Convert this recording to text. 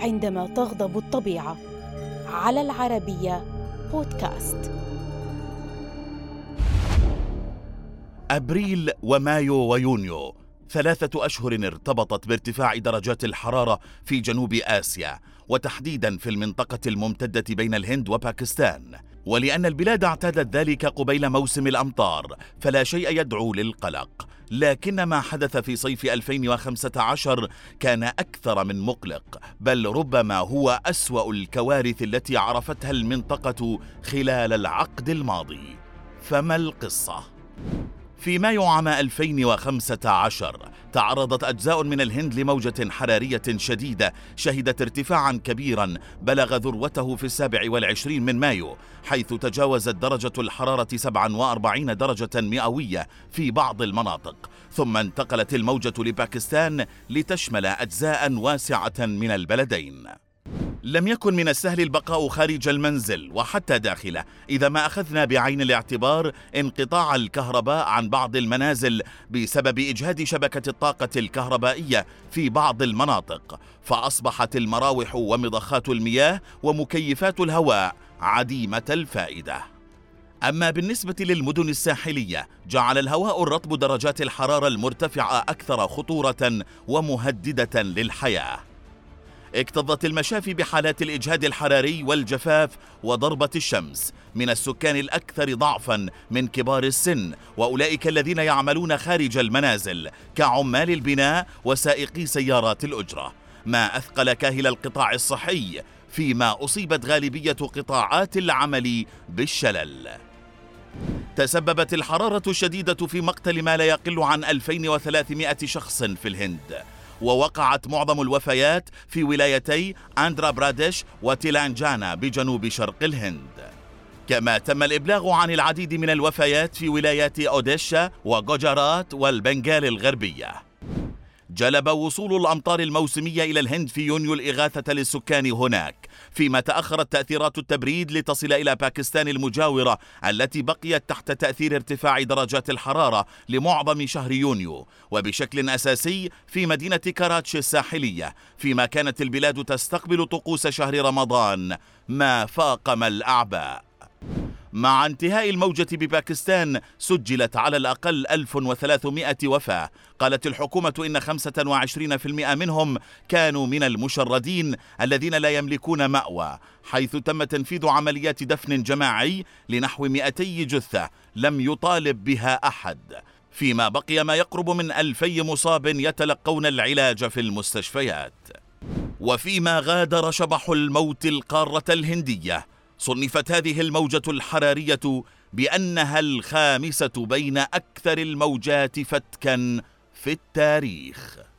عندما تغضب الطبيعة. على العربية بودكاست. أبريل ومايو ويونيو ثلاثة أشهر ارتبطت بارتفاع درجات الحرارة في جنوب آسيا وتحديدا في المنطقة الممتدة بين الهند وباكستان. ولأن البلاد اعتادت ذلك قبيل موسم الأمطار فلا شيء يدعو للقلق لكن ما حدث في صيف 2015 كان أكثر من مقلق بل ربما هو أسوأ الكوارث التي عرفتها المنطقة خلال العقد الماضي فما القصة؟ في مايو عام 2015 تعرضت أجزاء من الهند لموجة حرارية شديدة شهدت ارتفاعا كبيرا بلغ ذروته في السابع والعشرين من مايو حيث تجاوزت درجة الحرارة 47 درجة مئوية في بعض المناطق. ثم انتقلت الموجة لباكستان لتشمل أجزاء واسعة من البلدين. لم يكن من السهل البقاء خارج المنزل وحتى داخله إذا ما أخذنا بعين الاعتبار انقطاع الكهرباء عن بعض المنازل بسبب إجهاد شبكة الطاقة الكهربائية في بعض المناطق فأصبحت المراوح ومضخات المياه ومكيفات الهواء عديمة الفائدة. أما بالنسبة للمدن الساحلية جعل الهواء الرطب درجات الحرارة المرتفعة أكثر خطورة ومهددة للحياة. اكتظت المشافي بحالات الإجهاد الحراري والجفاف وضربة الشمس. من السكان الأكثر ضعفا من كبار السن وأولئك الذين يعملون خارج المنازل كعمال البناء وسائقي سيارات الأجرة. ما أثقل كاهل القطاع الصحي فيما أصيبت غالبية قطاعات العمل بالشلل. تسببت الحرارة الشديدة في مقتل ما لا يقل عن 2300 شخص في الهند. ووقعت معظم الوفيات في ولايتي أندرا براديش وتيلانجانا بجنوب شرق الهند. كما تم الإبلاغ عن العديد من الوفيات في ولايات أوديشا وجوجارات والبنغال الغربية. جلب وصول الأمطار الموسمية إلى الهند في يونيو الإغاثة للسكان هناك فيما تأخرت تأثيرات التبريد لتصل إلى باكستان المجاورة التي بقيت تحت تأثير ارتفاع درجات الحرارة لمعظم شهر يونيو وبشكل أساسي في مدينة كراتشي الساحلية فيما كانت البلاد تستقبل طقوس شهر رمضان. ما فاقم الأعباء مع انتهاء الموجة بباكستان سجلت على الأقل 1300 وفاة. قالت الحكومة إن 25% منهم كانوا من المشردين الذين لا يملكون مأوى حيث تم تنفيذ عمليات دفن جماعي لنحو 200 جثة لم يطالب بها أحد. فيما بقي ما يقرب من ألفي مصاب يتلقون العلاج في المستشفيات. وفيما غادر شبح الموت القارة الهندية صنفت هذه الموجة الحرارية بأنها الخامسة بين أكثر الموجات فتكا في التاريخ.